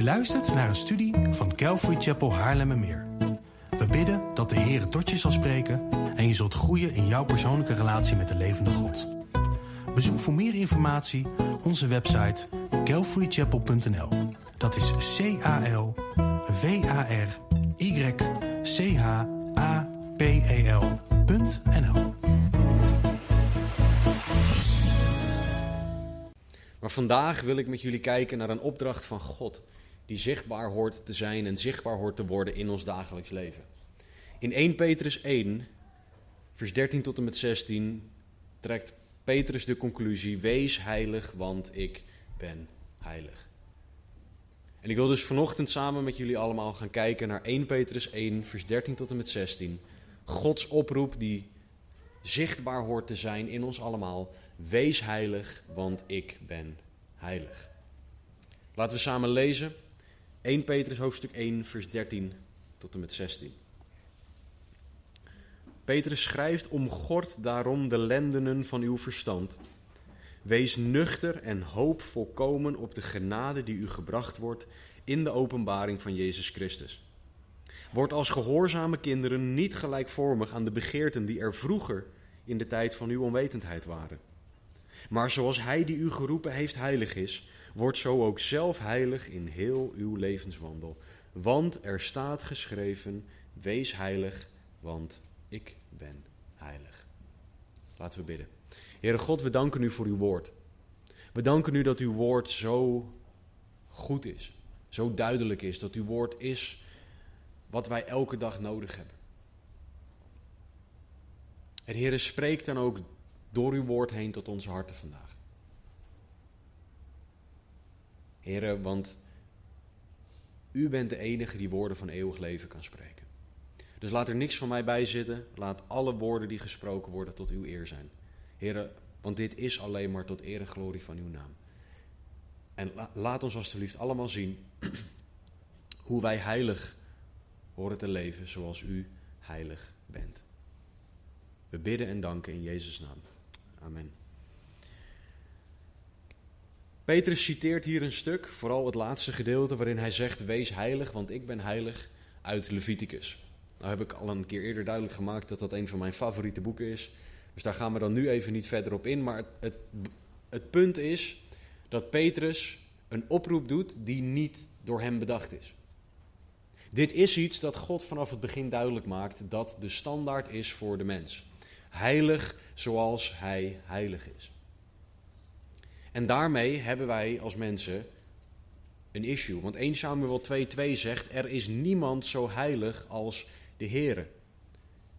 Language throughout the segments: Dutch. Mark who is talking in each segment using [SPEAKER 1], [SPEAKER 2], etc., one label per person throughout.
[SPEAKER 1] Je luistert naar een studie van Calvary Chapel Haarlemmermeer. We bidden dat de Heer tot je zal spreken en je zult groeien in jouw persoonlijke relatie met de levende God. Bezoek voor meer informatie onze website calvarychapel.nl. Dat is C-A-L-V-A-R-Y-C-H-A-P-E-L.nl.
[SPEAKER 2] Maar vandaag wil ik met jullie kijken naar een opdracht van God, die zichtbaar hoort te zijn en zichtbaar hoort te worden in ons dagelijks leven. In 1 Petrus 1, vers 13 tot en met 16, trekt Petrus de conclusie: Wees heilig, want ik ben heilig. En ik wil dus vanochtend samen met jullie allemaal gaan kijken naar 1 Petrus 1, vers 13 tot en met 16. Gods oproep die zichtbaar hoort te zijn in ons allemaal. Wees heilig, want ik ben heilig. Laten we samen lezen. 1 Petrus hoofdstuk 1, vers 13 tot en met 16. Petrus schrijft: Omgord daarom de lendenen van uw verstand. Wees nuchter en hoop volkomen op de genade die u gebracht wordt in de openbaring van Jezus Christus. Word als gehoorzame kinderen niet gelijkvormig aan de begeerten die er vroeger in de tijd van uw onwetendheid waren. Maar zoals Hij die u geroepen heeft heilig is, wordt zo ook zelf heilig in heel uw levenswandel. Want er staat geschreven: Wees heilig, want ik ben heilig. Laten we bidden. Heere God, we danken u voor uw woord. We danken u dat uw woord zo goed is, zo duidelijk is, dat uw woord is wat wij elke dag nodig hebben. En Heere, spreek dan ook door uw woord heen tot onze harten vandaag. Heren, want u bent de enige die woorden van eeuwig leven kan spreken. Dus laat er niks van mij bij zitten. Laat alle woorden die gesproken worden tot uw eer zijn. Heren, want dit is alleen maar tot eer en glorie van uw naam. En laat ons alstublieft allemaal zien hoe wij heilig horen te leven zoals u heilig bent. We bidden en danken in Jezus' naam. Amen. Petrus citeert hier een stuk, vooral het laatste gedeelte, waarin hij zegt: Wees heilig, want ik ben heilig, uit Leviticus. Nou heb ik al een keer eerder duidelijk gemaakt dat dat een van mijn favoriete boeken is. Dus daar gaan we dan nu even niet verder op in. Maar het, het, het punt is dat Petrus een oproep doet die niet door hem bedacht is. Dit is iets dat God vanaf het begin duidelijk maakt dat de standaard is voor de mens. Heilig zoals hij heilig is. En daarmee hebben wij als mensen een issue. Want 1 Samuel 2:2 zegt: Er is niemand zo heilig als de Heere.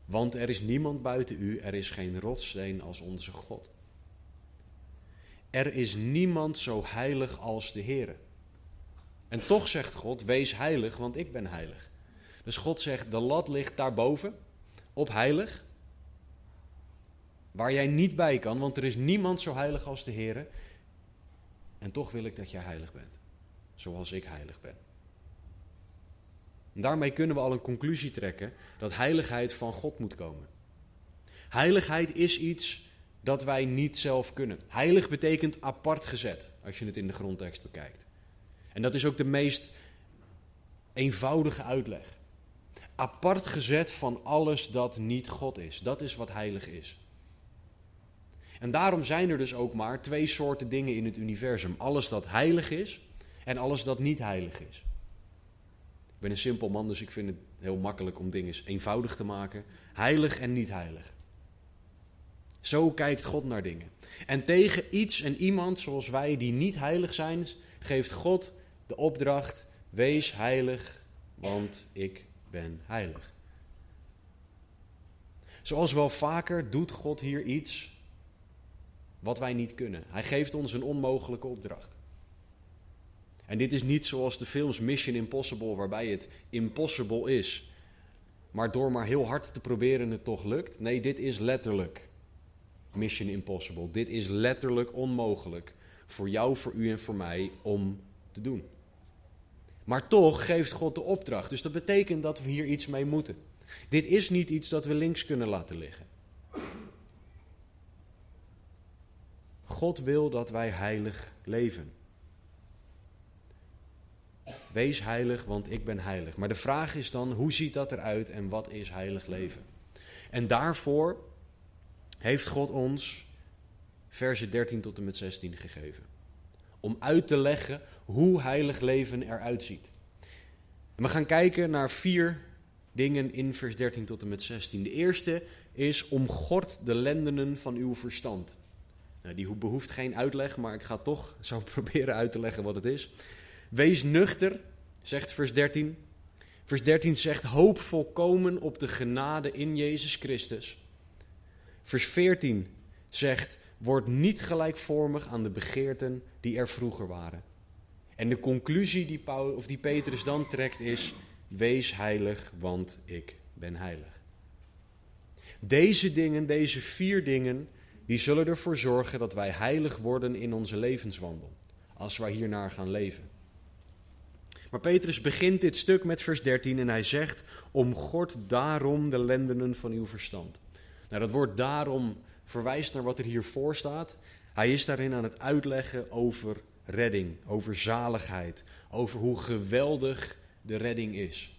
[SPEAKER 2] Want er is niemand buiten u, er is geen rotssteen als onze God. Er is niemand zo heilig als de Heere. En toch zegt God: Wees heilig, want ik ben heilig. Dus God zegt: De lat ligt daarboven, op heilig waar jij niet bij kan, want er is niemand zo heilig als de Heer. En toch wil ik dat jij heilig bent, zoals ik heilig ben. En daarmee kunnen we al een conclusie trekken dat heiligheid van God moet komen. Heiligheid is iets dat wij niet zelf kunnen. Heilig betekent apart gezet, als je het in de grondtekst bekijkt. En dat is ook de meest eenvoudige uitleg. Apart gezet van alles dat niet God is. Dat is wat heilig is. En daarom zijn er dus ook maar twee soorten dingen in het universum. Alles dat heilig is en alles dat niet heilig is. Ik ben een simpel man, dus ik vind het heel makkelijk om dingen eenvoudig te maken. Heilig en niet heilig. Zo kijkt God naar dingen. En tegen iets en iemand zoals wij die niet heilig zijn, geeft God de opdracht: wees heilig, want ik ben heilig. Zoals wel vaker doet God hier iets wat wij niet kunnen. Hij geeft ons een onmogelijke opdracht. En dit is niet zoals de films Mission Impossible, waarbij het impossible is, maar door maar heel hard te proberen het toch lukt. Nee, dit is letterlijk Mission Impossible. Dit is letterlijk onmogelijk voor jou, voor u en voor mij om te doen. Maar toch geeft God de opdracht. Dus dat betekent dat we hier iets mee moeten. Dit is niet iets dat we links kunnen laten liggen. God wil dat wij heilig leven. wees heilig, want ik ben heilig. Maar de vraag is dan, hoe ziet dat eruit en wat is heilig leven? En daarvoor heeft God ons versen 13 tot en met 16 gegeven. Om uit te leggen hoe heilig leven eruit ziet. En we gaan kijken naar vier dingen in vers 13 tot en met 16. De eerste is omgord de lendenen van uw verstand. Nou, die behoeft geen uitleg, maar ik ga toch zo proberen uit te leggen wat het is. Wees nuchter, zegt vers 13. Vers 13 zegt: hoop volkomen op de genade in Jezus Christus. Vers 14 zegt: word niet gelijkvormig aan de begeerten die er vroeger waren. En de conclusie die, Paul, of die Petrus dan trekt is: wees heilig, want ik ben heilig. Deze dingen, deze vier dingen, die zullen ervoor zorgen dat wij heilig worden in onze levenswandel. Als wij hiernaar gaan leven. Maar Petrus begint dit stuk met vers 13 en hij zegt: Omgord daarom de lendenen van uw verstand. Nou, dat woord daarom verwijst naar wat er hiervoor staat. Hij is daarin aan het uitleggen over redding, over zaligheid, over hoe geweldig de redding is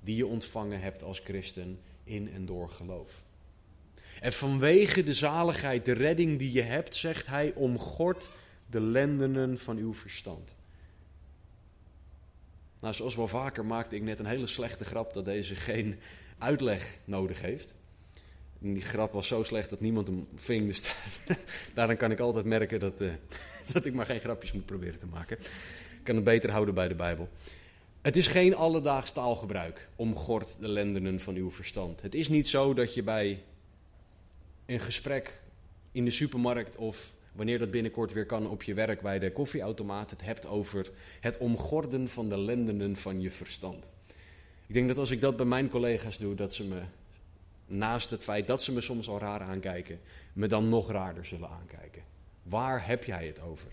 [SPEAKER 2] die je ontvangen hebt als christen in en door geloof. En vanwege de zaligheid, de redding die je hebt, zegt hij, omgord de lendenen van uw verstand. Nou, zoals wel vaker maakte ik net een hele slechte grap dat deze geen uitleg nodig heeft. En die grap was zo slecht dat niemand hem ving, dus daarom kan ik altijd merken dat, uh, dat ik maar geen grapjes moet proberen te maken. Ik kan het beter houden bij de Bijbel. Het is geen alledaags taalgebruik, omgord de lendenen van uw verstand. Het is niet zo dat je bij een gesprek in de supermarkt of wanneer dat binnenkort weer kan op je werk bij de koffieautomaat het hebt over het omgorden van de lendenen van je verstand. Ik denk dat als ik dat bij mijn collega's doe, dat ze me, naast het feit dat ze me soms al raar aankijken, me dan nog raarder zullen aankijken. Waar heb jij het over?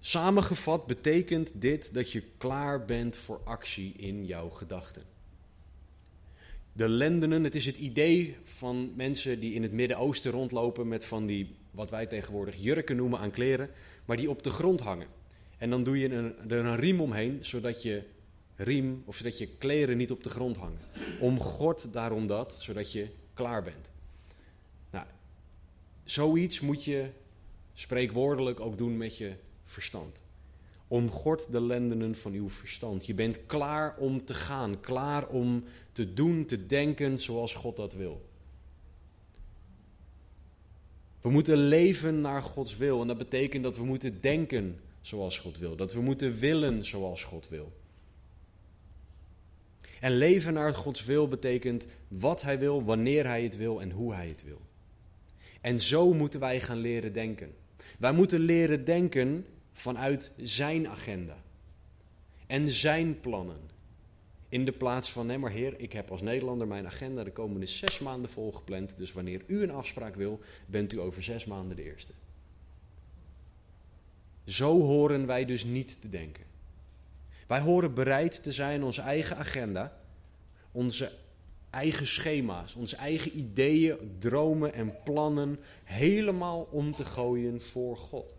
[SPEAKER 2] Samengevat betekent dit dat je klaar bent voor actie in jouw gedachten. De lendenen, het is het idee van mensen die in het Midden-Oosten rondlopen met van die, wat wij tegenwoordig jurken noemen aan kleren, maar die op de grond hangen. En dan doe je een, er een riem omheen, zodat je riem of zodat je kleren niet op de grond hangen. Omgord daarom dat, zodat je klaar bent. Nou, zoiets moet je spreekwoordelijk ook doen met je verstand. Omgord de lendenen van uw verstand. Je bent klaar om te gaan, klaar om te doen, te denken zoals God dat wil. We moeten leven naar Gods wil en dat betekent dat we moeten denken zoals God wil, dat we moeten willen zoals God wil. En leven naar Gods wil betekent wat Hij wil, wanneer Hij het wil en hoe Hij het wil. En zo moeten wij gaan leren denken. Wij moeten leren denken vanuit zijn agenda en zijn plannen. In de plaats van, nee maar heer, ik heb als Nederlander mijn agenda de komende zes maanden volgepland. Dus wanneer u een afspraak wil, bent u over zes maanden de eerste. Zo horen wij dus niet te denken. Wij horen bereid te zijn onze eigen agenda, onze eigen schema's, onze eigen ideeën, dromen en plannen helemaal om te gooien voor God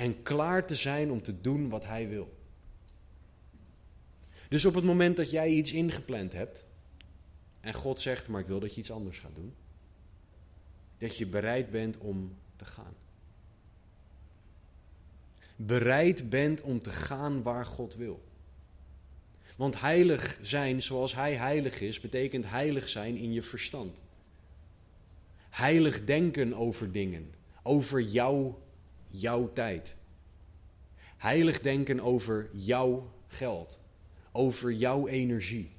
[SPEAKER 2] en klaar te zijn om te doen wat Hij wil. Dus op het moment dat jij iets ingepland hebt en God zegt, maar ik wil dat je iets anders gaat doen, dat je bereid bent om te gaan. Bereid bent om te gaan waar God wil. Want heilig zijn zoals Hij heilig is, betekent heilig zijn in je verstand. Heilig denken over dingen, over jou jouw tijd. Heilig denken over jouw geld, over jouw energie,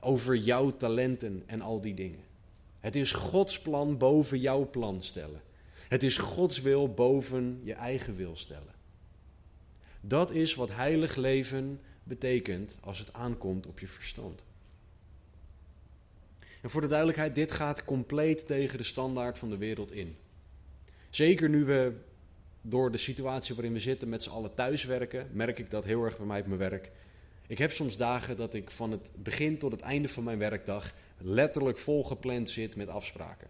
[SPEAKER 2] over jouw talenten en al die dingen. Het is Gods plan boven jouw plan stellen. Het is Gods wil boven je eigen wil stellen. Dat is wat heilig leven betekent als het aankomt op je verstand. En voor de duidelijkheid, dit gaat compleet tegen de standaard van de wereld in. Zeker nu we door de situatie waarin we zitten met z'n allen thuiswerken, merk ik dat heel erg bij mij op mijn werk. Ik heb soms dagen dat ik van het begin tot het einde van mijn werkdag letterlijk volgepland zit met afspraken.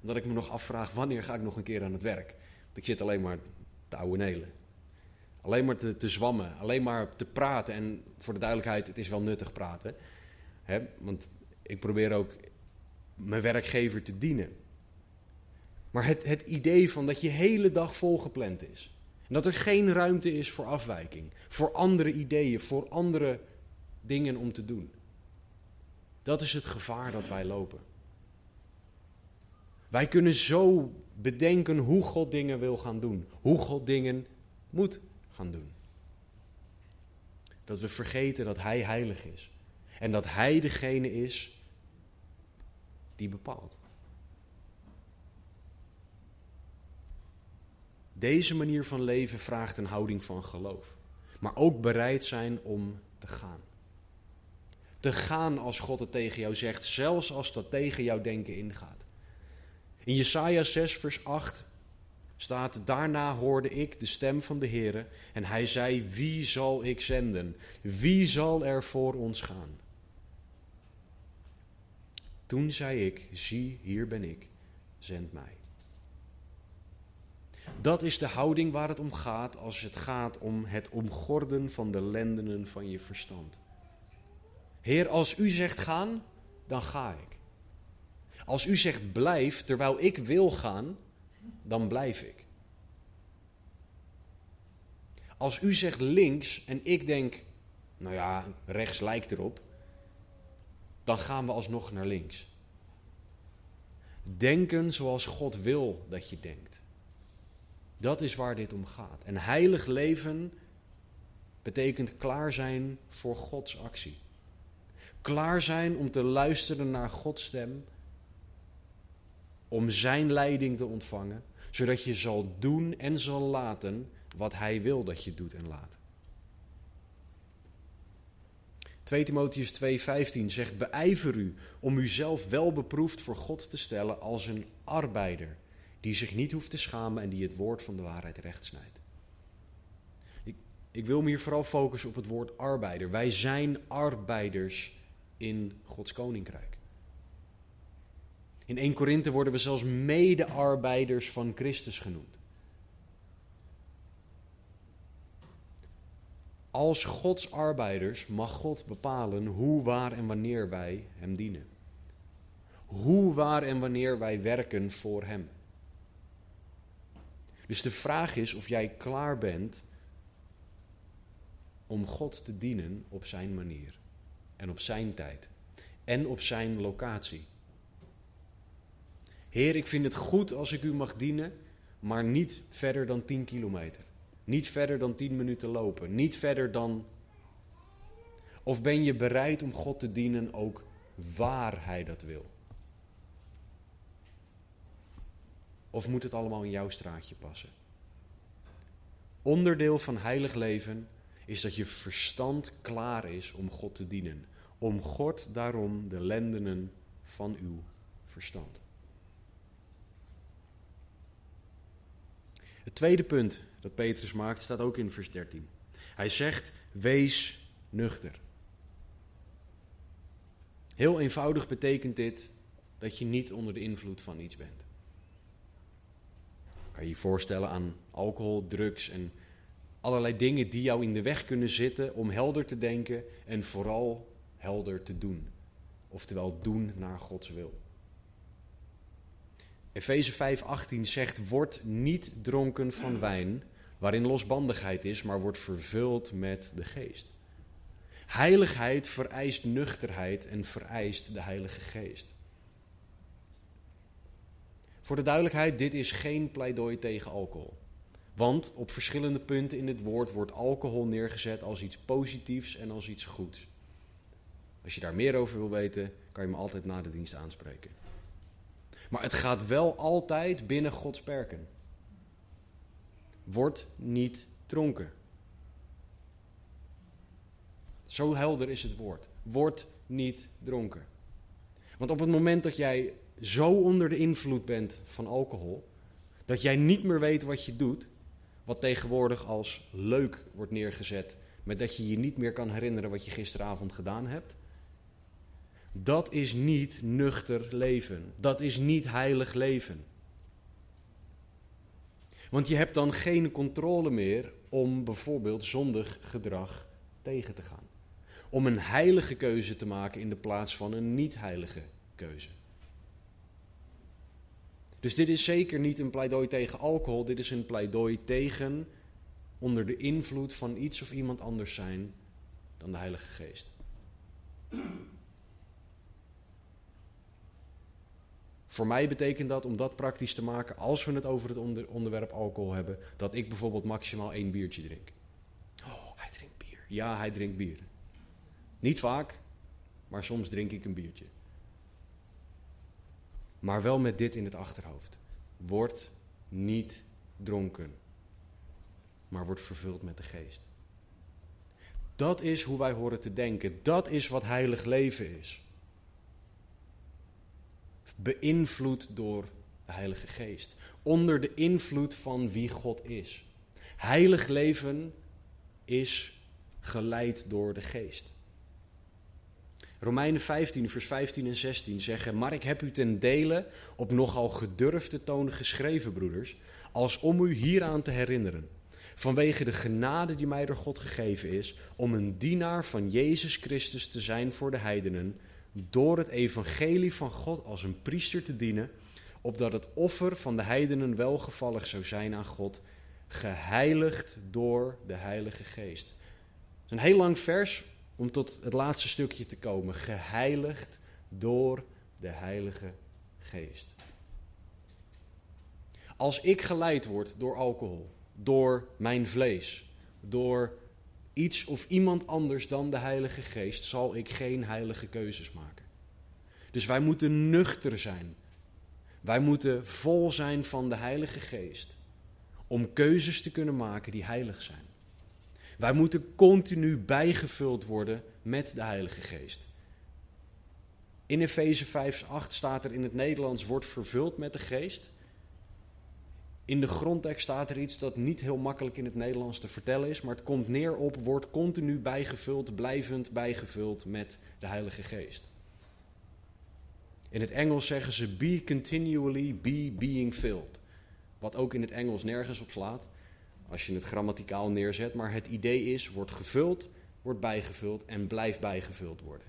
[SPEAKER 2] En dat ik me nog afvraag, wanneer ga ik nog een keer aan het werk? Ik zit alleen maar te ouwe nelen. Alleen maar te, te zwammen, alleen maar te praten. En voor de duidelijkheid, het is wel nuttig praten. Hè? Want ik probeer ook mijn werkgever te dienen. Maar het, het idee van dat je hele dag volgepland is. En dat er geen ruimte is voor afwijking, voor andere ideeën, voor andere dingen om te doen. Dat is het gevaar dat wij lopen. Wij kunnen zo bedenken hoe God dingen wil gaan doen, hoe God dingen moet gaan doen. Dat we vergeten dat Hij heilig is en dat Hij degene is die bepaalt. Deze manier van leven vraagt een houding van geloof, maar ook bereid zijn om te gaan. Te gaan als God het tegen jou zegt, zelfs als dat tegen jouw denken ingaat. In Jesaja 6, vers 8 staat: Daarna hoorde ik de stem van de Heer en hij zei: Wie zal ik zenden? Wie zal er voor ons gaan? Toen zei ik: Zie, hier ben ik, zend mij. Dat is de houding waar het om gaat als het gaat om het omgorden van de lendenen van je verstand. Heer, als u zegt gaan, dan ga ik. Als u zegt blijf terwijl ik wil gaan, dan blijf ik. Als u zegt links en ik denk, nou ja, rechts lijkt erop, dan gaan we alsnog naar links. Denken zoals God wil dat je denkt. Dat is waar dit om gaat. En heilig leven betekent klaar zijn voor Gods actie. Klaar zijn om te luisteren naar Gods stem, om Zijn leiding te ontvangen, zodat je zal doen en zal laten wat Hij wil dat je doet en laat. 2 Timotheus 2:15 zegt: Beijver u om uzelf wel beproefd voor God te stellen als een arbeider die zich niet hoeft te schamen en die het woord van de waarheid rechtsnijdt. Ik, ik wil me hier vooral focussen op het woord arbeider. Wij zijn arbeiders in Gods koninkrijk. In 1 Korinthe worden we zelfs mede-arbeiders van Christus genoemd. Als Gods arbeiders mag God bepalen hoe, waar en wanneer wij Hem dienen. Hoe, waar en wanneer wij werken voor Hem. Dus de vraag is of jij klaar bent om God te dienen op Zijn manier en op Zijn tijd en op Zijn locatie. Heer, ik vind het goed als ik u mag dienen, maar niet verder dan 10 kilometer. Niet verder dan 10 minuten lopen. Niet verder dan. Of ben je bereid om God te dienen ook waar Hij dat wil? Of moet het allemaal in jouw straatje passen? Onderdeel van heilig leven is dat je verstand klaar is om God te dienen. Om God daarom de lendenen van uw verstand. Het tweede punt dat Petrus maakt staat ook in vers 13. Hij zegt: Wees nuchter. Heel eenvoudig betekent dit dat je niet onder de invloed van iets bent. Kan je je voorstellen aan alcohol, drugs en allerlei dingen die jou in de weg kunnen zitten om helder te denken en vooral helder te doen. Oftewel doen naar Gods wil. Efeze 5:18 zegt: Word niet dronken van wijn, waarin losbandigheid is, maar wordt vervuld met de geest. Heiligheid vereist nuchterheid en vereist de Heilige Geest. Voor de duidelijkheid, dit is geen pleidooi tegen alcohol. Want op verschillende punten in het woord wordt alcohol neergezet als iets positiefs en als iets goeds. Als je daar meer over wil weten, kan je me altijd na de dienst aanspreken. Maar het gaat wel altijd binnen Gods perken. Word niet dronken. Zo helder is het woord. Word niet dronken. Want op het moment dat jij zo onder de invloed bent van alcohol, dat jij niet meer weet wat je doet, wat tegenwoordig als leuk wordt neergezet, met dat je je niet meer kan herinneren wat je gisteravond gedaan hebt, dat is niet nuchter leven. Dat is niet heilig leven. Want je hebt dan geen controle meer om bijvoorbeeld zondig gedrag tegen te gaan. Om een heilige keuze te maken in de plaats van een niet-heilige keuze. Dus dit is zeker niet een pleidooi tegen alcohol, dit is een pleidooi tegen onder de invloed van iets of iemand anders zijn dan de Heilige Geest. Voor mij betekent dat, om dat praktisch te maken, als we het over het onderwerp alcohol hebben, dat ik bijvoorbeeld maximaal één biertje drink. Oh, hij drinkt bier. Ja, hij drinkt bier. Niet vaak, maar soms drink ik een biertje. Maar wel met dit in het achterhoofd. Word niet dronken, maar word vervuld met de geest. Dat is hoe wij horen te denken. Dat is wat heilig leven is. Beïnvloed door de Heilige Geest. Onder de invloed van wie God is. Heilig leven is geleid door de Geest. Romeinen 15, vers 15 en 16 zeggen: Maar ik heb u ten dele op nogal gedurfde toon geschreven, broeders, als om u hieraan te herinneren. Vanwege de genade die mij door God gegeven is, om een dienaar van Jezus Christus te zijn voor de heidenen, door het evangelie van God als een priester te dienen, opdat het offer van de heidenen welgevallig zou zijn aan God, geheiligd door de Heilige Geest. Het is een heel lang vers om tot het laatste stukje te komen. Geheiligd door de Heilige Geest. Als ik geleid word door alcohol, door mijn vlees, door iets of iemand anders dan de Heilige Geest, zal ik geen heilige keuzes maken. Dus wij moeten nuchter zijn. Wij moeten vol zijn van de Heilige Geest om keuzes te kunnen maken die heilig zijn. Wij moeten continu bijgevuld worden met de Heilige Geest. In Efeze 5, 8 staat er in het Nederlands: wordt vervuld met de Geest. In de grondtekst staat er iets dat niet heel makkelijk in het Nederlands te vertellen is, maar het komt neer op wordt continu bijgevuld, blijvend bijgevuld met de Heilige Geest. In het Engels zeggen ze be continually be being filled. Wat ook in het Engels nergens op slaat als je het grammaticaal neerzet, maar het idee is wordt gevuld, wordt bijgevuld en blijft bijgevuld worden.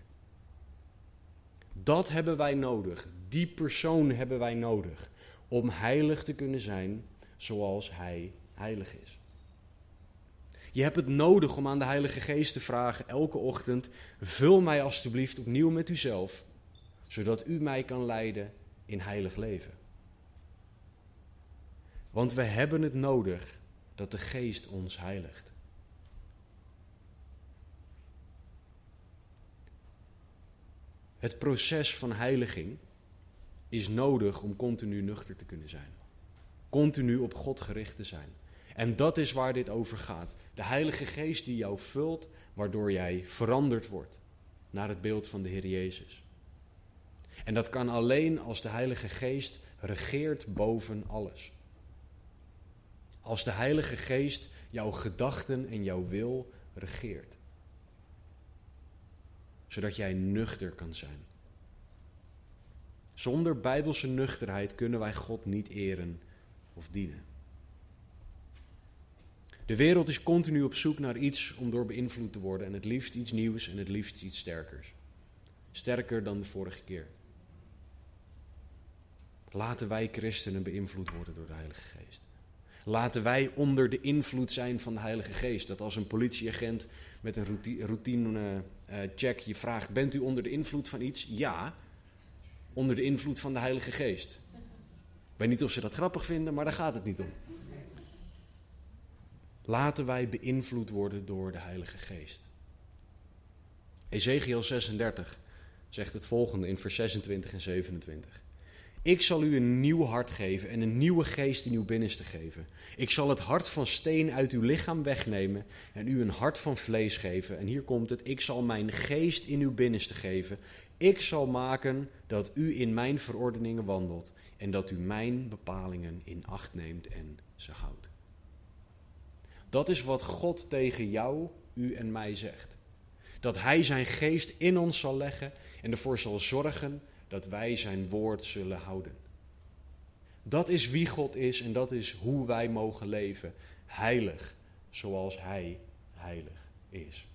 [SPEAKER 2] Dat hebben wij nodig. Die persoon hebben wij nodig om heilig te kunnen zijn zoals Hij heilig is. Je hebt het nodig om aan de Heilige Geest te vragen elke ochtend: vul mij alstublieft opnieuw met uzelf, zodat u mij kan leiden in heilig leven. Want we hebben het nodig dat de Geest ons heiligt. Het proces van heiliging is nodig om continu nuchter te kunnen zijn. Continu op God gericht te zijn. En dat is waar dit over gaat. De Heilige Geest die jou vult, waardoor jij veranderd wordt naar het beeld van de Heer Jezus. En dat kan alleen als de Heilige Geest regeert boven alles. Als de Heilige Geest jouw gedachten en jouw wil regeert. Zodat jij nuchter kan zijn. Zonder bijbelse nuchterheid kunnen wij God niet eren of dienen. De wereld is continu op zoek naar iets om door beïnvloed te worden en het liefst iets nieuws en het liefst iets sterkers. Sterker dan de vorige keer. Laten wij christenen beïnvloed worden door de Heilige Geest. Laten wij onder de invloed zijn van de Heilige Geest. Dat als een politieagent met een routine uh, check je vraagt: Bent u onder de invloed van iets? Ja, onder de invloed van de Heilige Geest. Ik weet niet of ze dat grappig vinden, maar daar gaat het niet om. Laten wij beïnvloed worden door de Heilige Geest. Ezekiel 36 zegt het volgende in vers 26 en 27. Ik zal u een nieuw hart geven en een nieuwe geest in uw binnenste geven. Ik zal het hart van steen uit uw lichaam wegnemen en u een hart van vlees geven. En hier komt het: ik zal mijn geest in uw binnenste geven. Ik zal maken dat u in mijn verordeningen wandelt en dat u mijn bepalingen in acht neemt en ze houdt. Dat is wat God tegen jou, u en mij zegt. Dat Hij zijn geest in ons zal leggen en ervoor zal zorgen dat wij zijn woord zullen houden. Dat is wie God is en dat is hoe wij mogen leven. Heilig, zoals Hij heilig is.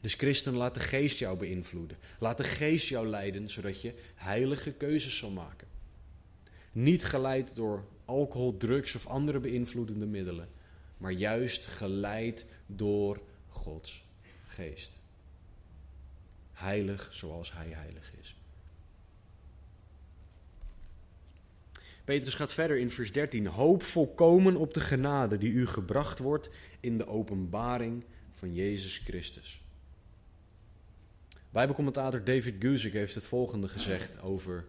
[SPEAKER 2] Dus christen, laat de geest jou beïnvloeden. Laat de geest jou leiden, zodat je heilige keuzes zal maken. Niet geleid door alcohol, drugs of andere beïnvloedende middelen, maar juist geleid door Gods geest. Heilig zoals Hij heilig is. Petrus gaat verder in vers 13. Hoop volkomen op de genade die u gebracht wordt in de openbaring van Jezus Christus. Bijbelcommentator David Guzik heeft het volgende gezegd over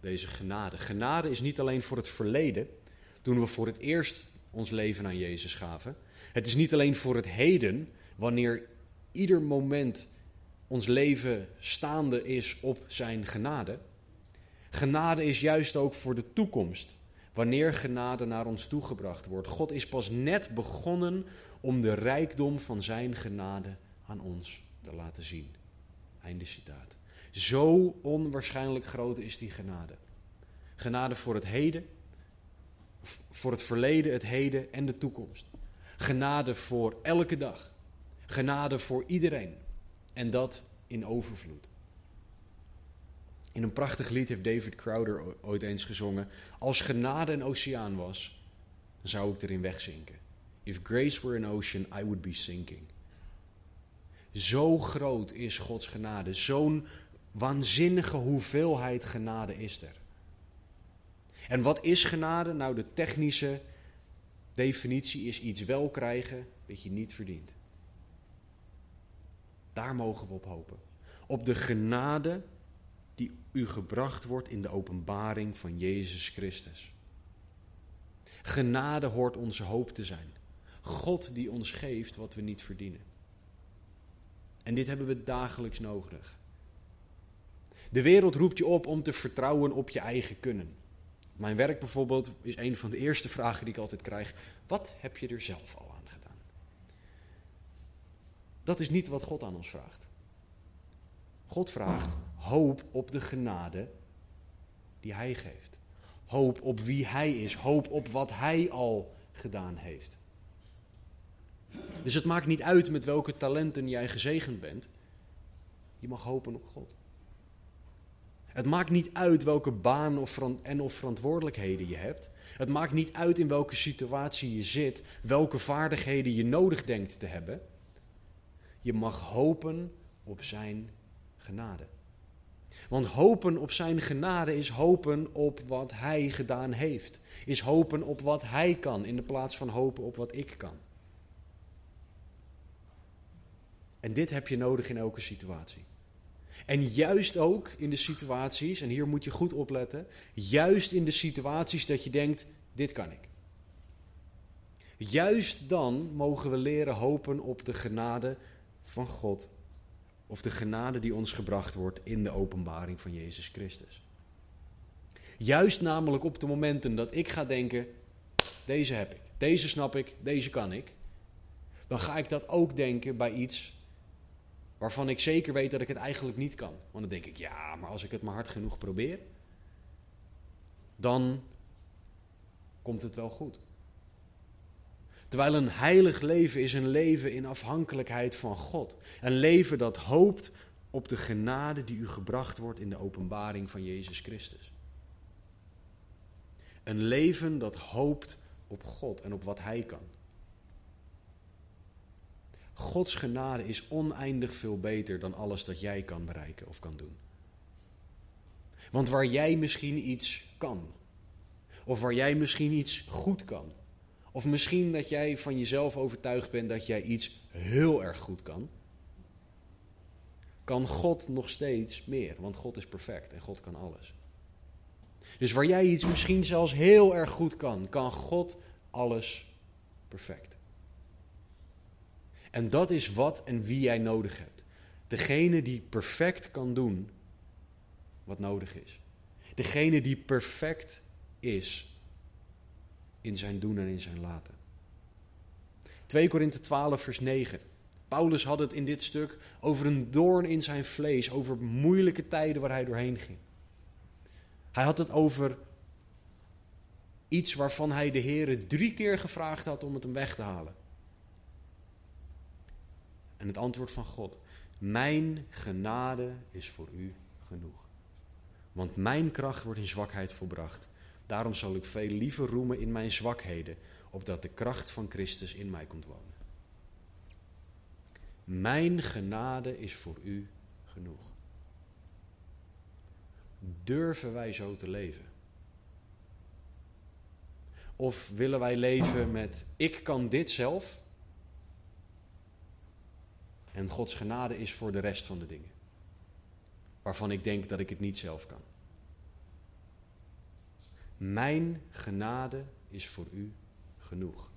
[SPEAKER 2] deze genade. Genade is niet alleen voor het verleden, toen we voor het eerst ons leven aan Jezus gaven. Het is niet alleen voor het heden, wanneer ieder moment ons leven staande is op zijn genade. Genade is juist ook voor de toekomst, wanneer genade naar ons toegebracht wordt. God is pas net begonnen om de rijkdom van zijn genade aan ons te laten zien. Einde citaat. Zo onwaarschijnlijk groot is die genade. Genade voor het heden, voor het verleden, het heden en de toekomst. Genade voor elke dag. Genade voor iedereen. En dat in overvloed. In een prachtig lied heeft David Crowder ooit eens gezongen: Als genade een oceaan was, zou ik erin wegzinken. If grace were an ocean, I would be sinking. Zo groot is Gods genade. Zo'n waanzinnige hoeveelheid genade is er. En wat is genade? Nou, de technische definitie is iets wel krijgen dat je niet verdient. Daar mogen we op hopen. Op de genade die u gebracht wordt in de openbaring van Jezus Christus. Genade hoort onze hoop te zijn. God die ons geeft wat we niet verdienen. En dit hebben we dagelijks nodig. De wereld roept je op om te vertrouwen op je eigen kunnen. Mijn werk bijvoorbeeld is een van de eerste vragen die ik altijd krijg. Wat heb je er zelf al aan gedaan? Dat is niet wat God aan ons vraagt. God vraagt hoop op de genade die Hij geeft. Hoop op wie Hij is. Hoop op wat Hij al gedaan heeft. Dus het maakt niet uit met welke talenten jij gezegend bent. Je mag hopen op God. Het maakt niet uit welke baan of en of verantwoordelijkheden je hebt. Het maakt niet uit in welke situatie je zit, welke vaardigheden je nodig denkt te hebben. Je mag hopen op Zijn genade. Want hopen op Zijn genade is hopen op wat Hij gedaan heeft. Is hopen op wat Hij kan in de plaats van hopen op wat ik kan. En dit heb je nodig in elke situatie. En juist ook in de situaties, en hier moet je goed opletten, juist in de situaties dat je denkt, dit kan ik. Juist dan mogen we leren hopen op de genade van God, of de genade die ons gebracht wordt in de openbaring van Jezus Christus. Juist namelijk op de momenten dat ik ga denken, deze heb ik, deze snap ik, deze kan ik, dan ga ik dat ook denken bij iets waarvan ik zeker weet dat ik het eigenlijk niet kan. Want dan denk ik, ja, maar als ik het maar hard genoeg probeer, dan komt het wel goed. Terwijl een heilig leven is een leven in afhankelijkheid van God. Een leven dat hoopt op de genade die u gebracht wordt in de openbaring van Jezus Christus. Een leven dat hoopt op God en op wat Hij kan. Gods genade is oneindig veel beter dan alles dat jij kan bereiken of kan doen. Want waar jij misschien iets kan, of waar jij misschien iets goed kan, of misschien dat jij van jezelf overtuigd bent dat jij iets heel erg goed kan, kan God nog steeds meer, want God is perfect en God kan alles. Dus waar jij iets misschien zelfs heel erg goed kan, kan God alles perfect. En dat is wat en wie jij nodig hebt. Degene die perfect kan doen wat nodig is. Degene die perfect is in zijn doen en in zijn laten. 2 Korinthe 12, vers 9. Paulus had het in dit stuk over een doorn in zijn vlees, over moeilijke tijden waar hij doorheen ging. Hij had het over Iets waarvan hij de Heer drie keer gevraagd had om het hem weg te halen. En het antwoord van God: Mijn genade is voor u genoeg. Want mijn kracht wordt in zwakheid volbracht. Daarom zal ik veel liever roemen in mijn zwakheden, opdat de kracht van Christus in mij komt wonen. Mijn genade is voor u genoeg. Durven wij zo te leven? Of willen wij leven met ik kan dit zelf en Gods genade is voor de rest van de dingen? Waarvan ik denk dat ik het niet zelf kan. Mijn genade is voor u genoeg.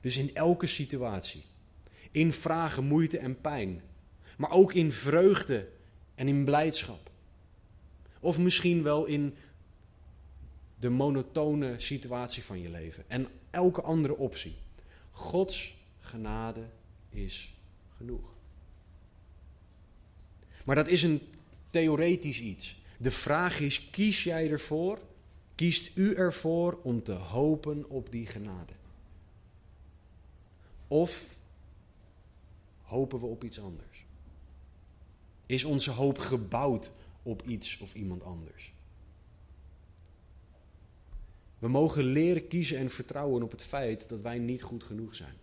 [SPEAKER 2] Dus in elke situatie, in vragen, moeite en pijn, maar ook in vreugde en in blijdschap. Of misschien wel in de monotone situatie van je leven en elke andere optie. Gods genade is genoeg. Maar dat is een theoretisch iets. De vraag is: kies jij ervoor? Kiest u ervoor om te hopen op die genade? Of hopen we op iets anders? Is onze hoop gebouwd op iets of iemand anders? We mogen leren kiezen en vertrouwen op het feit dat wij niet goed genoeg zijn.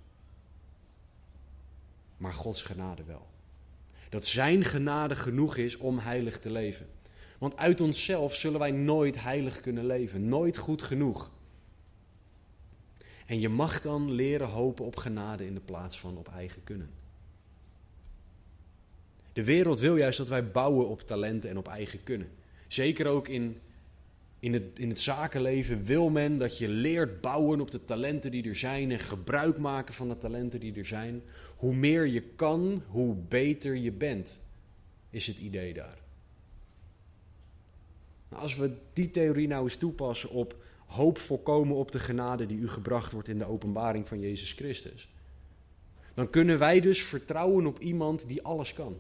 [SPEAKER 2] Maar Gods genade wel. Dat Zijn genade genoeg is om heilig te leven. Want uit onszelf zullen wij nooit heilig kunnen leven, nooit goed genoeg. En je mag dan leren hopen op genade in de plaats van op eigen kunnen. De wereld wil juist dat wij bouwen op talenten en op eigen kunnen. Zeker ook in, in, het, in het zakenleven wil men dat je leert bouwen op de talenten die er zijn en gebruik maken van de talenten die er zijn. Hoe meer je kan, hoe beter je bent, is het idee daar. Nou, als we die theorie nou eens toepassen op hoop volkomen op de genade die u gebracht wordt in de openbaring van Jezus Christus, dan kunnen wij dus vertrouwen op iemand die alles kan.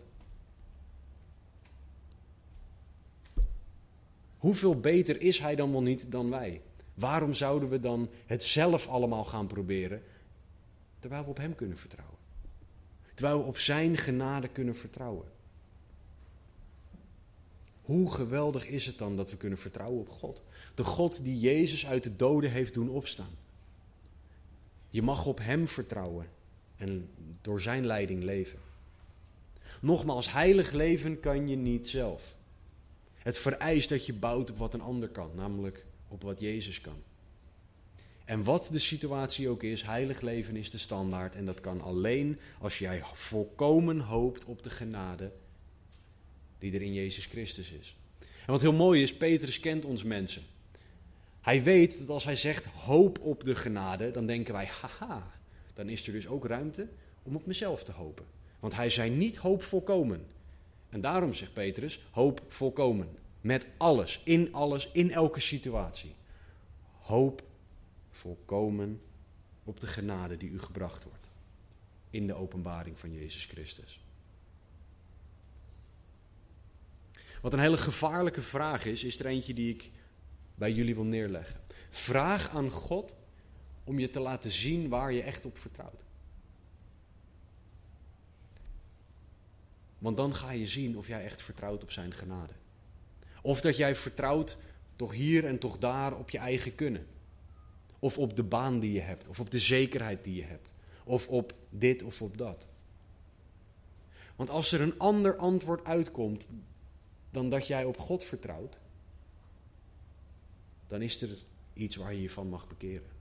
[SPEAKER 2] Hoeveel beter is hij dan wel niet dan wij? Waarom zouden we dan het zelf allemaal gaan proberen, terwijl we op hem kunnen vertrouwen? Terwijl we op zijn genade kunnen vertrouwen. Hoe geweldig is het dan dat we kunnen vertrouwen op God? De God die Jezus uit de doden heeft doen opstaan. Je mag op Hem vertrouwen en door Zijn leiding leven. Nogmaals, heilig leven kan je niet zelf. Het vereist dat je bouwt op wat een ander kan, namelijk op wat Jezus kan. En wat de situatie ook is, heilig leven is de standaard en dat kan alleen als jij volkomen hoopt op de genade die er in Jezus Christus is. En wat heel mooi is, Petrus kent ons mensen. Hij weet dat als hij zegt hoop op de genade, dan denken wij, haha, dan is er dus ook ruimte om op mezelf te hopen. Want hij zei niet hoop volkomen. En daarom zegt Petrus hoop volkomen. Met alles, in alles, in elke situatie. Hoop volkomen op de genade die u gebracht wordt. In de openbaring van Jezus Christus. Wat een hele gevaarlijke vraag is, is er eentje die ik bij jullie wil neerleggen. Vraag aan God om je te laten zien waar je echt op vertrouwt. Want dan ga je zien of jij echt vertrouwt op zijn genade. Of dat jij vertrouwt toch hier en toch daar op je eigen kunnen. Of op de baan die je hebt, of op de zekerheid die je hebt. Of op dit of op dat. Want als er een ander antwoord uitkomt dan dat jij op God vertrouwt, dan is er iets waar je je van mag bekeren.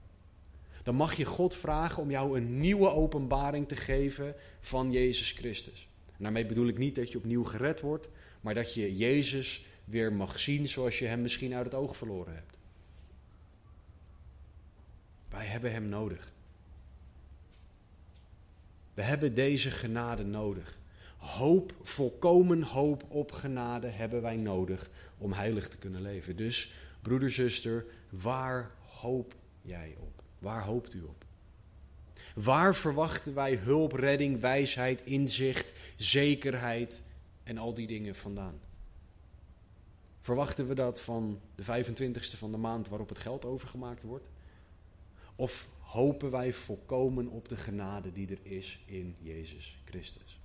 [SPEAKER 2] Dan mag je God vragen om jou een nieuwe openbaring te geven van Jezus Christus. En daarmee bedoel ik niet dat je opnieuw gered wordt, maar dat je Jezus weer mag zien zoals je hem misschien uit het oog verloren hebt. Wij hebben hem nodig. We hebben deze genade nodig. Hoop, volkomen hoop op genade hebben wij nodig om heilig te kunnen leven. Dus, broeder, zuster, waar hoop jij op? Waar hoopt u op? Waar verwachten wij hulp, redding, wijsheid, inzicht, zekerheid en al die dingen vandaan? Verwachten we dat van de 25ste van de maand waarop het geld overgemaakt wordt? Of hopen wij volkomen op de genade die er is in Jezus Christus?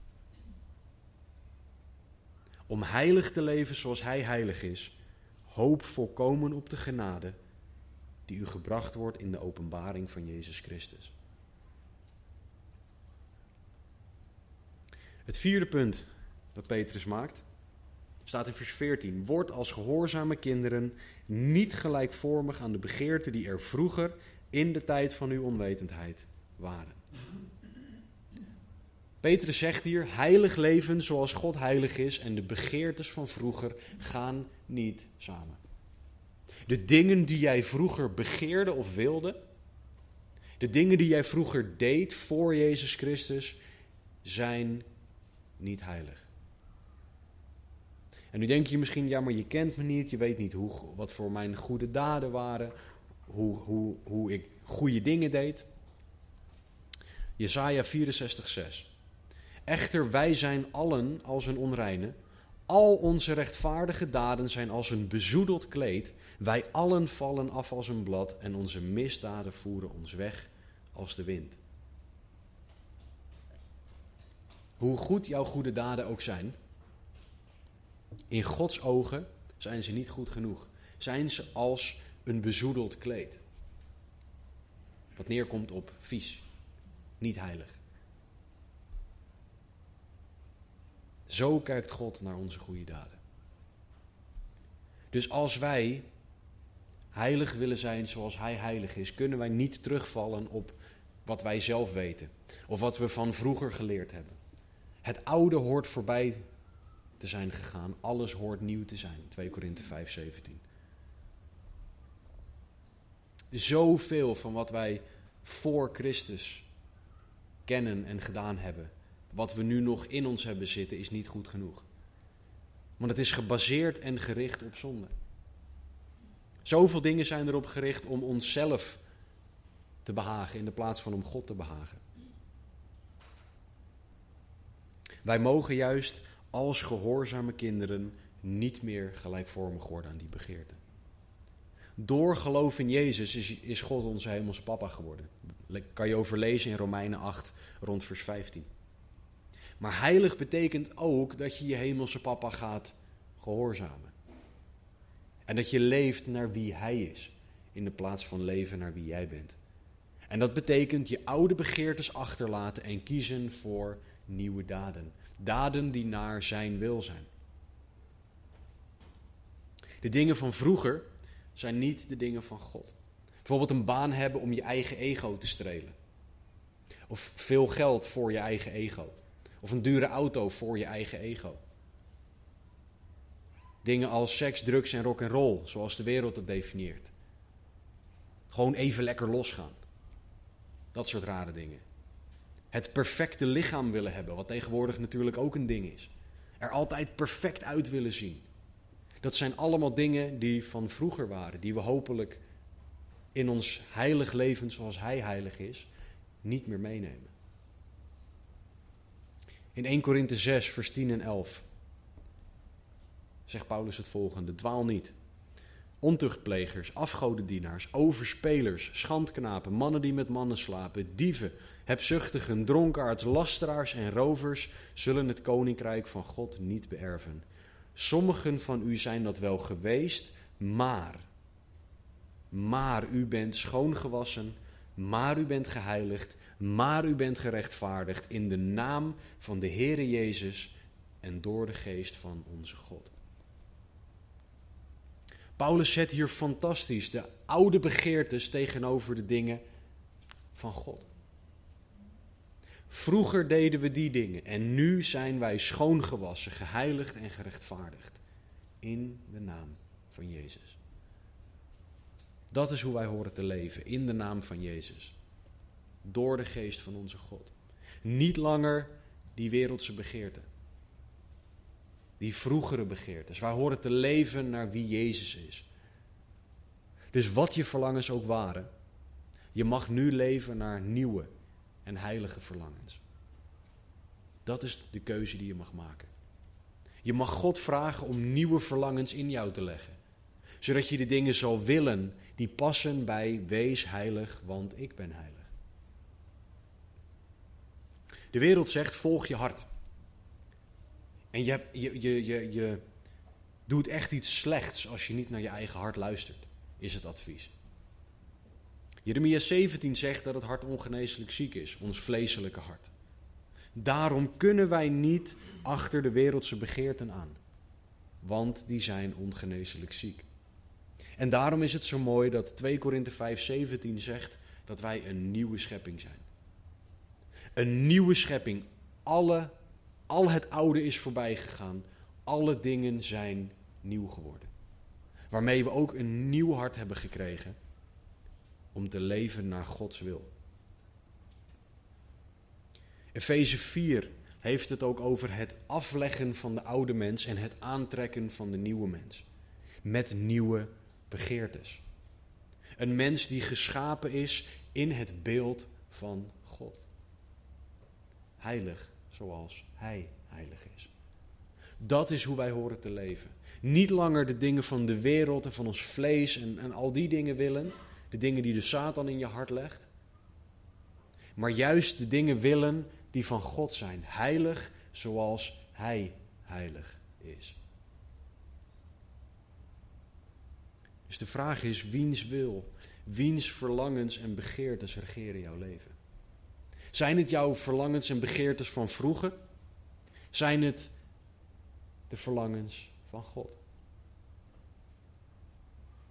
[SPEAKER 2] Om heilig te leven zoals Hij heilig is, hoop volkomen op de genade die u gebracht wordt in de openbaring van Jezus Christus. Het vierde punt dat Petrus maakt, staat in vers 14. Word als gehoorzame kinderen niet gelijkvormig aan de begeerten die er vroeger in de tijd van uw onwetendheid waren. Petrus zegt hier: heilig leven zoals God heilig is en de begeertes van vroeger gaan niet samen. De dingen die jij vroeger begeerde of wilde, de dingen die jij vroeger deed voor Jezus Christus, zijn niet heilig. En nu denk je misschien, ja, maar je kent me niet, je weet niet hoe, wat voor mijn goede daden waren, hoe, hoe, hoe ik goede dingen deed. Jesaja 64, 6. Echter, wij zijn allen als een onreine. Al onze rechtvaardige daden zijn als een bezoedeld kleed. Wij allen vallen af als een blad en onze misdaden voeren ons weg als de wind. Hoe goed jouw goede daden ook zijn, in Gods ogen zijn ze niet goed genoeg. Zijn ze als een bezoedeld kleed. Wat neerkomt op vies, niet heilig. Zo kijkt God naar onze goede daden. Dus als wij heilig willen zijn zoals Hij heilig is, kunnen wij niet terugvallen op wat wij zelf weten of wat we van vroeger geleerd hebben. Het oude hoort voorbij te zijn gegaan, alles hoort nieuw te zijn. 2 Korinthe 5, 17. Zoveel van wat wij voor Christus kennen en gedaan hebben, wat we nu nog in ons hebben zitten, is niet goed genoeg. Want het is gebaseerd en gericht op zonde. Zoveel dingen zijn erop gericht om onszelf te behagen in de plaats van om God te behagen. Wij mogen juist als gehoorzame kinderen niet meer gelijkvormig worden aan die begeerten. Door geloof in Jezus is, is God onze hemelse papa geworden. Kan je overlezen in Romeinen 8 rond vers 15. Maar heilig betekent ook dat je je hemelse papa gaat gehoorzamen. En dat je leeft naar wie hij is, in de plaats van leven naar wie jij bent. En dat betekent je oude begeertes achterlaten en kiezen voor nieuwe daden. Daden die naar zijn wil zijn. De dingen van vroeger zijn niet de dingen van God. Bijvoorbeeld een baan hebben om je eigen ego te strelen. Of veel geld voor je eigen ego. Of een dure auto voor je eigen ego. Dingen als seks, drugs en rock and roll, zoals de wereld het definieert. Gewoon even lekker losgaan. Dat soort rare dingen. Het perfecte lichaam willen hebben, wat tegenwoordig natuurlijk ook een ding is. Er altijd perfect uit willen zien. Dat zijn allemaal dingen die van vroeger waren, die we hopelijk in ons heilig leven zoals Hij heilig is, niet meer meenemen. In 1 Korinthe 6, vers 10 en 11 zegt Paulus het volgende: Dwaal niet. Ontuchtplegers, afgodendienaars, overspelers, schandknapen, mannen die met mannen slapen, dieven, hebzuchtigen, dronkaards, lasteraars en rovers zullen het koninkrijk van God niet beërven. Sommigen van u zijn dat wel geweest, maar, maar u bent schoongewassen, maar u bent geheiligd, maar u bent gerechtvaardigd in de naam van de Heere Jezus en door de geest van onze God. Paulus zet hier fantastisch de oude begeertes tegenover de dingen van God. Vroeger deden we die dingen en nu zijn wij schoongewassen, geheiligd en gerechtvaardigd in de naam van Jezus. Dat is hoe wij horen te leven, in de naam van Jezus. Door de geest van onze God. Niet langer die wereldse begeerten. Die vroegere begeertes. Wij horen te leven naar wie Jezus is. Dus wat je verlangens ook waren, je mag nu leven naar nieuwe en heilige verlangens. Dat is de keuze die je mag maken. Je mag God vragen om nieuwe verlangens in jou te leggen. Zodat je de dingen zal willen die passen bij wees heilig, want ik ben heilig. De wereld zegt volg je hart. En je, je, je, je, je doet echt iets slechts als je niet naar je eigen hart luistert, is het advies. Jeremia 17 zegt dat het hart ongeneeslijk ziek is, ons vleeselijke hart. Daarom kunnen wij niet achter de wereldse begeerten aan, want die zijn ongeneeslijk ziek. En daarom is het zo mooi dat 2 Korinthe 5:17 zegt dat wij een nieuwe schepping zijn. Een nieuwe schepping. Alle, al het oude is voorbij gegaan. Alle dingen zijn nieuw geworden. Waarmee we ook een nieuw hart hebben gekregen om te leven naar Gods wil. Efeze 4 heeft het ook over het afleggen van de oude mens en het aantrekken van de nieuwe mens. Met nieuwe begeertes. Een mens die geschapen is in het beeld van. Heilig zoals Hij heilig is. Dat is hoe wij horen te leven. Niet langer de dingen van de wereld en van ons vlees en, en al die dingen willen. De dingen die de Satan in je hart legt. Maar juist de dingen willen die van God zijn. Heilig zoals Hij heilig is. Dus de vraag is, wiens wil, wiens verlangens en begeertes regeren jouw leven? Zijn het jouw verlangens en begeertes van vroeger? Zijn het de verlangens van God?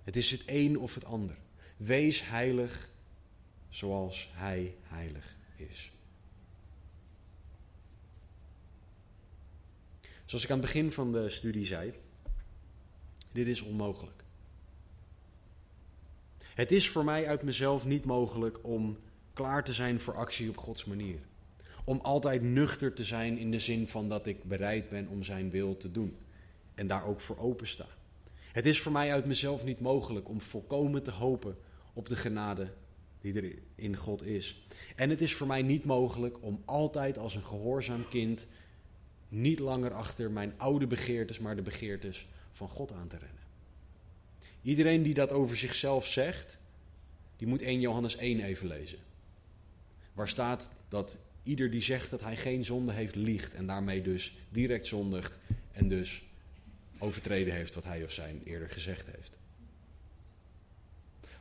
[SPEAKER 2] Het is het een of het ander. Wees heilig zoals Hij heilig is. Zoals ik aan het begin van de studie zei, dit is onmogelijk. Het is voor mij uit mezelf niet mogelijk om klaar te zijn voor actie op Gods manier. Om altijd nuchter te zijn in de zin van dat ik bereid ben om Zijn wil te doen. En daar ook voor open sta. Het is voor mij uit mezelf niet mogelijk om volkomen te hopen op de genade die er in God is. En het is voor mij niet mogelijk om altijd als een gehoorzaam kind niet langer achter mijn oude begeertes, maar de begeertes van God aan te rennen. Iedereen die dat over zichzelf zegt, die moet 1 Johannes 1 even lezen. Waar staat dat ieder die zegt dat hij geen zonde heeft, liegt en daarmee dus direct zondigt en dus overtreden heeft wat hij of zij eerder gezegd heeft.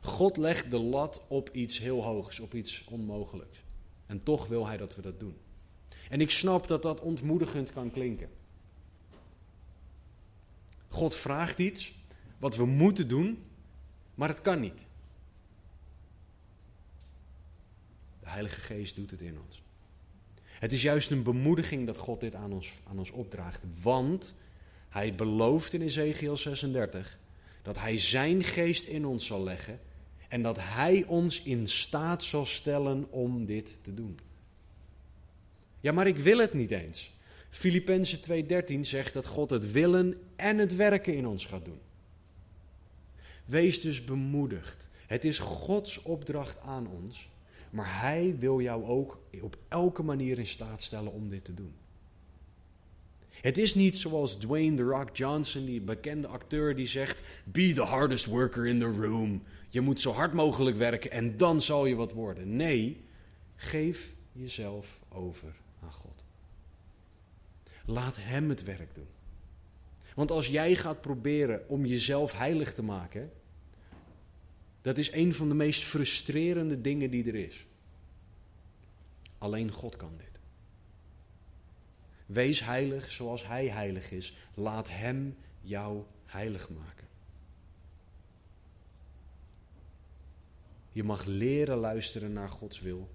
[SPEAKER 2] God legt de lat op iets heel hoogs, op iets onmogelijks. En toch wil hij dat we dat doen. En ik snap dat dat ontmoedigend kan klinken. God vraagt iets wat we moeten doen, maar het kan niet. De Heilige Geest doet het in ons. Het is juist een bemoediging dat God dit aan ons, aan ons opdraagt. Want hij belooft in Ezekiel 36 dat hij zijn geest in ons zal leggen en dat hij ons in staat zal stellen om dit te doen. Ja, maar ik wil het niet eens. Filippenzen 2:13 zegt dat God het willen en het werken in ons gaat doen. Wees dus bemoedigd. Het is Gods opdracht aan ons, maar Hij wil jou ook op elke manier in staat stellen om dit te doen. Het is niet zoals Dwayne The Rock Johnson, die bekende acteur, die zegt: Be the hardest worker in the room. Je moet zo hard mogelijk werken en dan zal je wat worden. Nee, geef jezelf over aan God. Laat Hem het werk doen. Want als jij gaat proberen om jezelf heilig te maken, dat is een van de meest frustrerende dingen die er is. Alleen God kan dit. Wees heilig zoals Hij heilig is. Laat Hem jou heilig maken. Je mag leren luisteren naar Gods wil,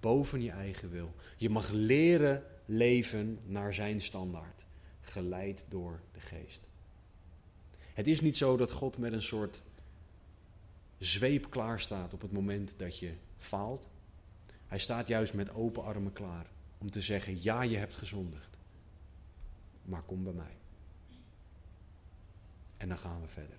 [SPEAKER 2] boven je eigen wil. Je mag leren leven naar Zijn standaard, geleid door de Geest. Het is niet zo dat God met een soort zweep klaar staat op het moment dat je faalt. Hij staat juist met open armen klaar om te zeggen: Ja, je hebt gezondigd, maar kom bij mij. En dan gaan we verder.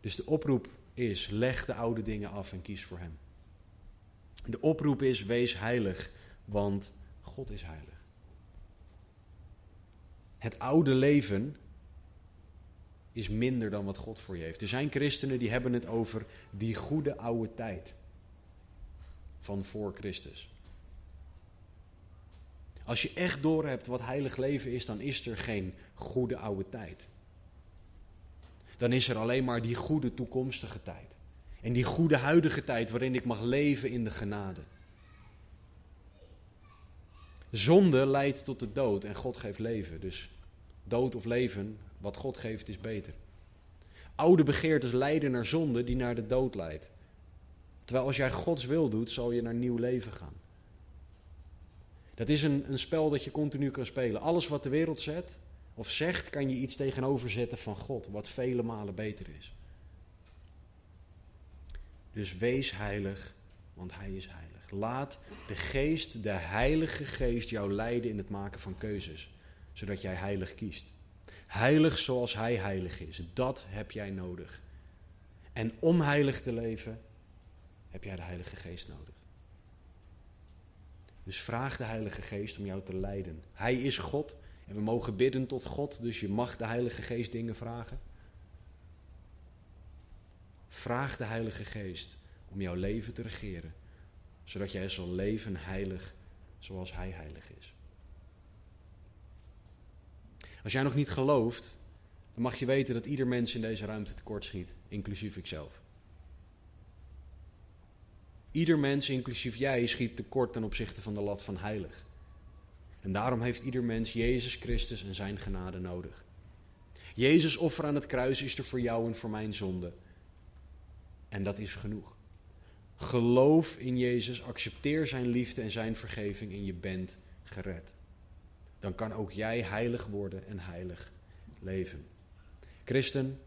[SPEAKER 2] Dus de oproep is: leg de oude dingen af en kies voor Hem. De oproep is: wees heilig, want God is heilig. Het oude leven is minder dan wat God voor je heeft. Er zijn christenen die hebben het over die goede oude tijd van voor Christus. Als je echt doorhebt wat heilig leven is, dan is er geen goede oude tijd. Dan is er alleen maar die goede toekomstige tijd. En die goede huidige tijd waarin ik mag leven in de genade. Zonde leidt tot de dood en God geeft leven. Dus dood of leven, wat God geeft is beter. Oude begeertes leiden naar zonde die naar de dood leidt. Terwijl als jij Gods wil doet, zal je naar nieuw leven gaan. Dat is een, een spel dat je continu kan spelen. Alles wat de wereld zet of zegt, kan je iets tegenover zetten van God, wat vele malen beter is. Dus wees heilig, want Hij is heilig. Laat de geest, de Heilige Geest, jou leiden in het maken van keuzes, zodat jij heilig kiest. Heilig zoals Hij heilig is, dat heb jij nodig. En om heilig te leven, heb jij de Heilige Geest nodig. Dus vraag de Heilige Geest om jou te leiden. Hij is God en we mogen bidden tot God, dus je mag de Heilige Geest dingen vragen. Vraag de Heilige Geest om jouw leven te regeren, zodat jij zal leven heilig zoals Hij heilig is. Als jij nog niet gelooft, dan mag je weten dat ieder mens in deze ruimte tekort schiet, inclusief ikzelf. Ieder mens, inclusief jij, schiet tekort ten opzichte van de lat van heilig. En daarom heeft ieder mens Jezus Christus en zijn genade nodig. Jezus offer aan het kruis is er voor jou en voor mijn zonde. En dat is genoeg. Geloof in Jezus, accepteer zijn liefde en zijn vergeving en je bent gered. Dan kan ook jij heilig worden en heilig leven. Christen,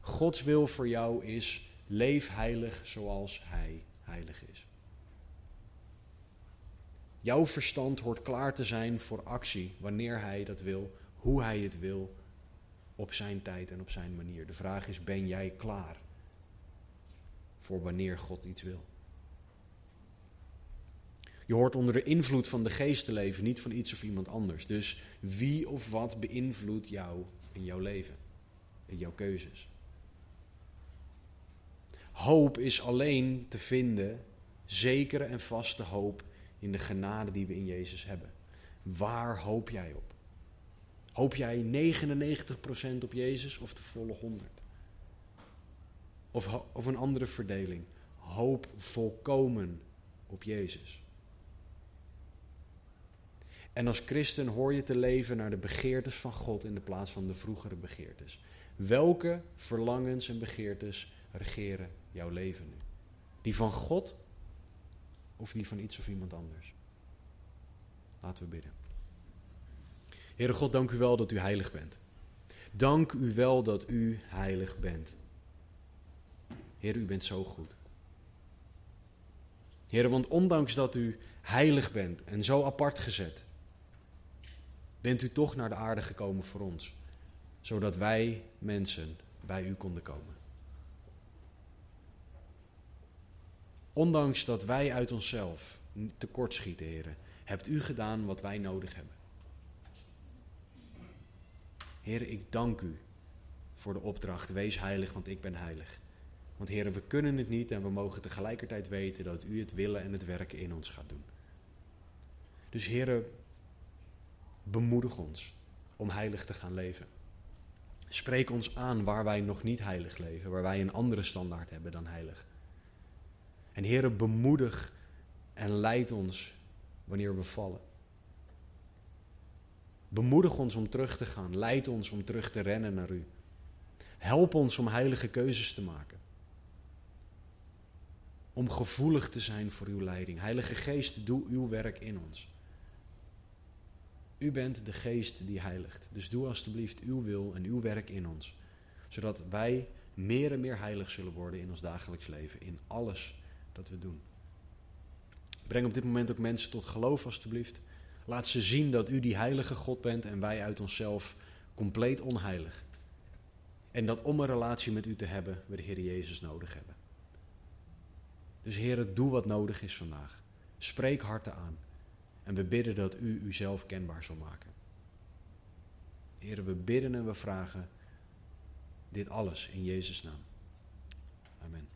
[SPEAKER 2] Gods wil voor jou is: leef heilig zoals Hij heilig is. Jouw verstand hoort klaar te zijn voor actie wanneer Hij dat wil, hoe Hij het wil, op zijn tijd en op zijn manier. De vraag is: ben jij klaar voor wanneer God iets wil? Je hoort onder de invloed van de geest leven, niet van iets of iemand anders. Dus wie of wat beïnvloedt jou in jouw leven, in jouw keuzes? Hoop is alleen te vinden, zekere en vaste hoop in de genade die we in Jezus hebben. Waar hoop jij op? Hoop jij 99% op Jezus of de volle 100? Of, of een andere verdeling? Hoop volkomen op Jezus. En als christen hoor je te leven naar de begeertes van God in de plaats van de vroegere begeertes. Welke verlangens en begeertes regeren jouw leven nu? Die van God of die van iets of iemand anders? Laten we bidden. Heere God, dank u wel dat u heilig bent. Dank u wel dat u heilig bent. Heer, u bent zo goed. Heer, want ondanks dat u heilig bent en zo apart gezet, bent u toch naar de aarde gekomen voor ons, zodat wij mensen bij u konden komen. Ondanks dat wij uit onszelf tekortschieten, heren, hebt u gedaan wat wij nodig hebben. Heren, ik dank u voor de opdracht, wees heilig, want ik ben heilig. Want heren, we kunnen het niet en we mogen tegelijkertijd weten dat u het willen en het werken in ons gaat doen. Dus heren, bemoedig ons om heilig te gaan leven. Spreek ons aan waar wij nog niet heilig leven, waar wij een andere standaard hebben dan heilig. En Heere, bemoedig en leid ons wanneer we vallen. Bemoedig ons om terug te gaan, leid ons om terug te rennen naar U. Help ons om heilige keuzes te maken. Om gevoelig te zijn voor uw leiding. Heilige Geest, doe uw werk in ons. U bent de geest die heiligt. Dus doe alstublieft uw wil en uw werk in ons. Zodat wij meer en meer heilig zullen worden in ons dagelijks leven. In alles dat we doen. Breng op dit moment ook mensen tot geloof alstublieft. Laat ze zien dat u die heilige God bent en wij uit onszelf compleet onheilig. En dat om een relatie met u te hebben, we de Heer Jezus nodig hebben. Dus Heer, doe wat nodig is vandaag. Spreek harten aan. En we bidden dat u uzelf kenbaar zal maken. Heren, we bidden en we vragen Dit alles in Jezus' naam. Amen.